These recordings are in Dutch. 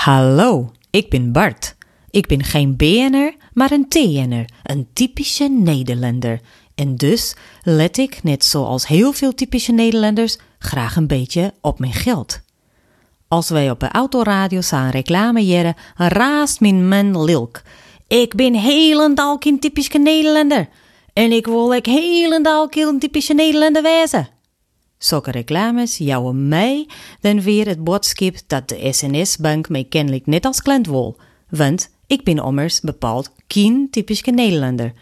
Hallo, ik ben Bart. Ik ben geen BN'er, maar een TN'er, een typische Nederlander. En dus let ik, net zoals heel veel typische Nederlanders, graag een beetje op mijn geld. Als wij op de autoradio staan reclame jaren, raast mijn man Lilk. Ik ben helemaal geen typische Nederlander. En ik wil ik helemaal geen typische Nederlander wezen. Zulke reclames jouwen mij dan weer het boodschap dat de SNS-bank mij kennelijk net als klant wil. Want ik ben ommers bepaald geen typische Nederlander.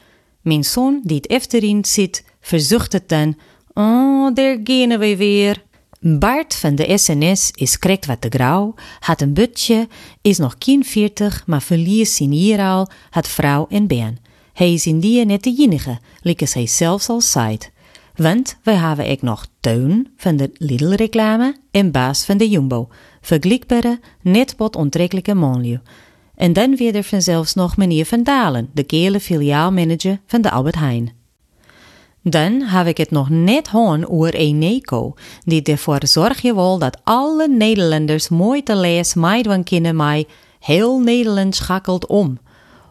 Mijn zoon die het efterin zit, verzucht het dan. Oh, daar gaan we weer. Bart van de SNS is krekt wat te grauw, had een butje, is nog geen veertig, maar verliest zijn hier al, had vrouw en ben. Hij is in die net de enige, liekes hij zelfs al zei. Want wij hebben ook nog Teun van de Lidl-reclame en Baas van de Jumbo. Vergelijkbare, net wat onttrekkelijke monlieu. En dan weer er vanzelfs nog meneer Van Dalen, de kele filiaalmanager van de Albert Heijn. Dan heb ik het nog net hoorn over Eneco, die ervoor zorgt wel dat alle Nederlanders mooi te lees meedoen kunnen mij heel Nederland schakelt om.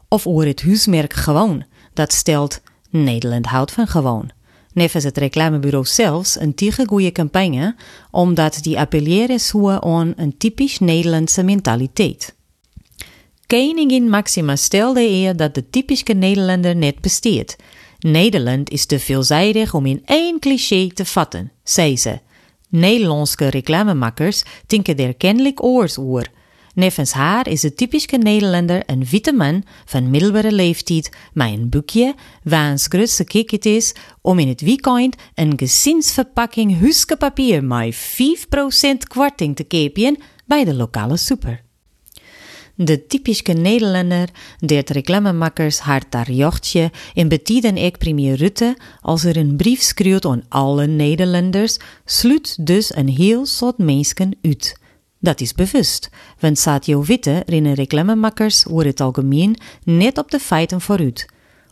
Of over het huismerk Gewoon, dat stelt Nederland houdt van gewoon. Nevens het reclamebureau zelfs een tige goede campagne, omdat die appelleren zo aan een typisch Nederlandse mentaliteit. Koningin Maxima stelde eer dat de typische Nederlander net besteedt. Nederland is te veelzijdig om in één cliché te vatten, zei ze. Nederlandse reclamemakkers tinken er kennelijk oors. Nevens haar is de typische Nederlander een witte man van middelbare leeftijd met een boekje waans grootste kik het is om in het weekend een gezinsverpakking huske papier met 5% kwarting te kopen bij de lokale super. De typische Nederlander deed reclamemakkers haar jochtje en betieden ik premier Rutte als er een brief schreeuwt aan alle Nederlanders, sluit dus een heel soort mensen uit. Dat is bewust, want Satio Witte rinnen reclamemakkers voor het algemeen net op de feiten vooruit.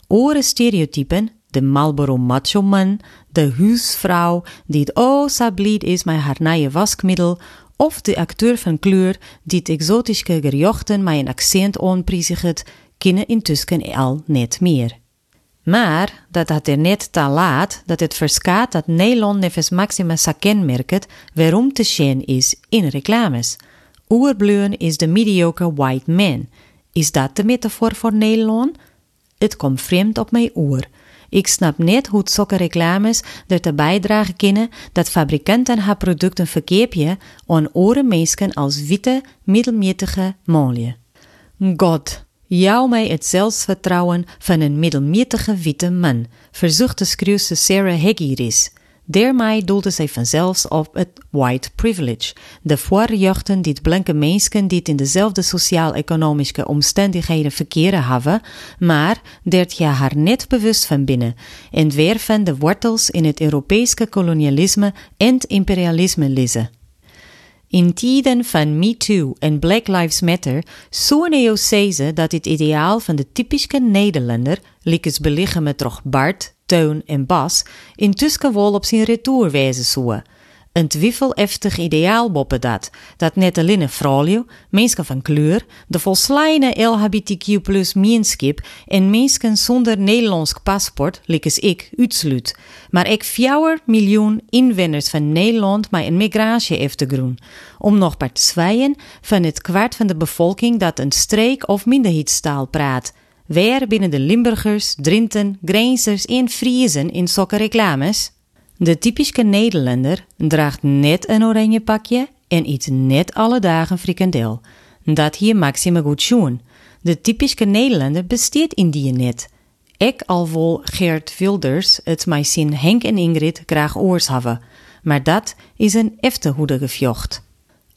Oren stereotypen, de Marlboro macho man, de huisvrouw die het oh is met haar nieuwe waskmiddel, of de acteur van kleur die het exotische gejochten met een accent onprijzigt, kunnen intussen al net meer. Maar dat had er net te laat dat het verskaat dat Nederland nevens Maxima sa kenmerkt waarom te zien is in reclames. Oerbleun is de mediocre white man. Is dat de metafoor voor Nederland? Het komt vreemd op mijn oor. Ik snap net hoe zulke reclames ertoe bijdragen kunnen dat fabrikanten haar producten verkeerpje aan oren mensen als witte, middelmatige molie. God, jou mij het zelfvertrouwen van een middelmatige witte man, verzocht de schreeuwse Sarah Heggiris. Daarmee doelde zij vanzelfs op het white privilege, de voorrechten die blanke mensen die in dezelfde sociaal-economische omstandigheden verkeren hebben, maar dat je haar net bewust van binnen en weer van de wortels in het Europese kolonialisme en imperialisme lezen. In tijden van MeToo en Black Lives Matter zouden ze dat het ideaal van de typische Nederlander, likes beliggen met toch Bart, Teun en Bas, intussen wel op zijn retour wezen. Een twijfeleftig ideaal boppen dat, dat net alleen vrouwen, mensen van kleur, de volslijne LHBTQ plus menskip en mensen zonder Nederlands paspoort, likes ik, uitsluit. Maar ik 4 miljoen inwoners van Nederland met een groen. Om nog maar te van het kwart van de bevolking dat een streek- of minderheidstaal praat. Weer binnen de Limburgers, Drinten, Grenzers en Friezen in sokke reclames? De typische Nederlander draagt net een oranje pakje en eet net alle dagen frikandel. Dat hier Maxime goed schoen. De typische Nederlander besteedt in die net. Ik al vol Geert Wilders het mij zin Henk en Ingrid graag oors hebben. Maar dat is een eftehoedige vjocht.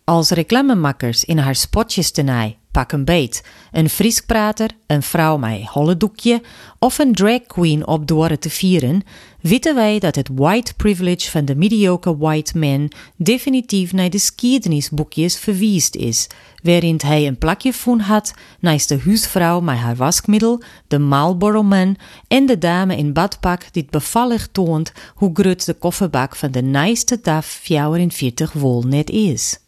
Als reclamemakkers in haar spotjes tenij pak een beet, een Frieskprater, een vrouw met holle doekje of een drag queen op door te vieren, weten wij dat het white privilege van de mediocre white man definitief naar de geschiedenisboekjes verwiest is, waarin hij een plakje van had naast de huisvrouw met haar waskmiddel, de Marlboro man en de dame in badpak die bevallig toont hoe groot de kofferbak van de naaste DAF 44 wol net is.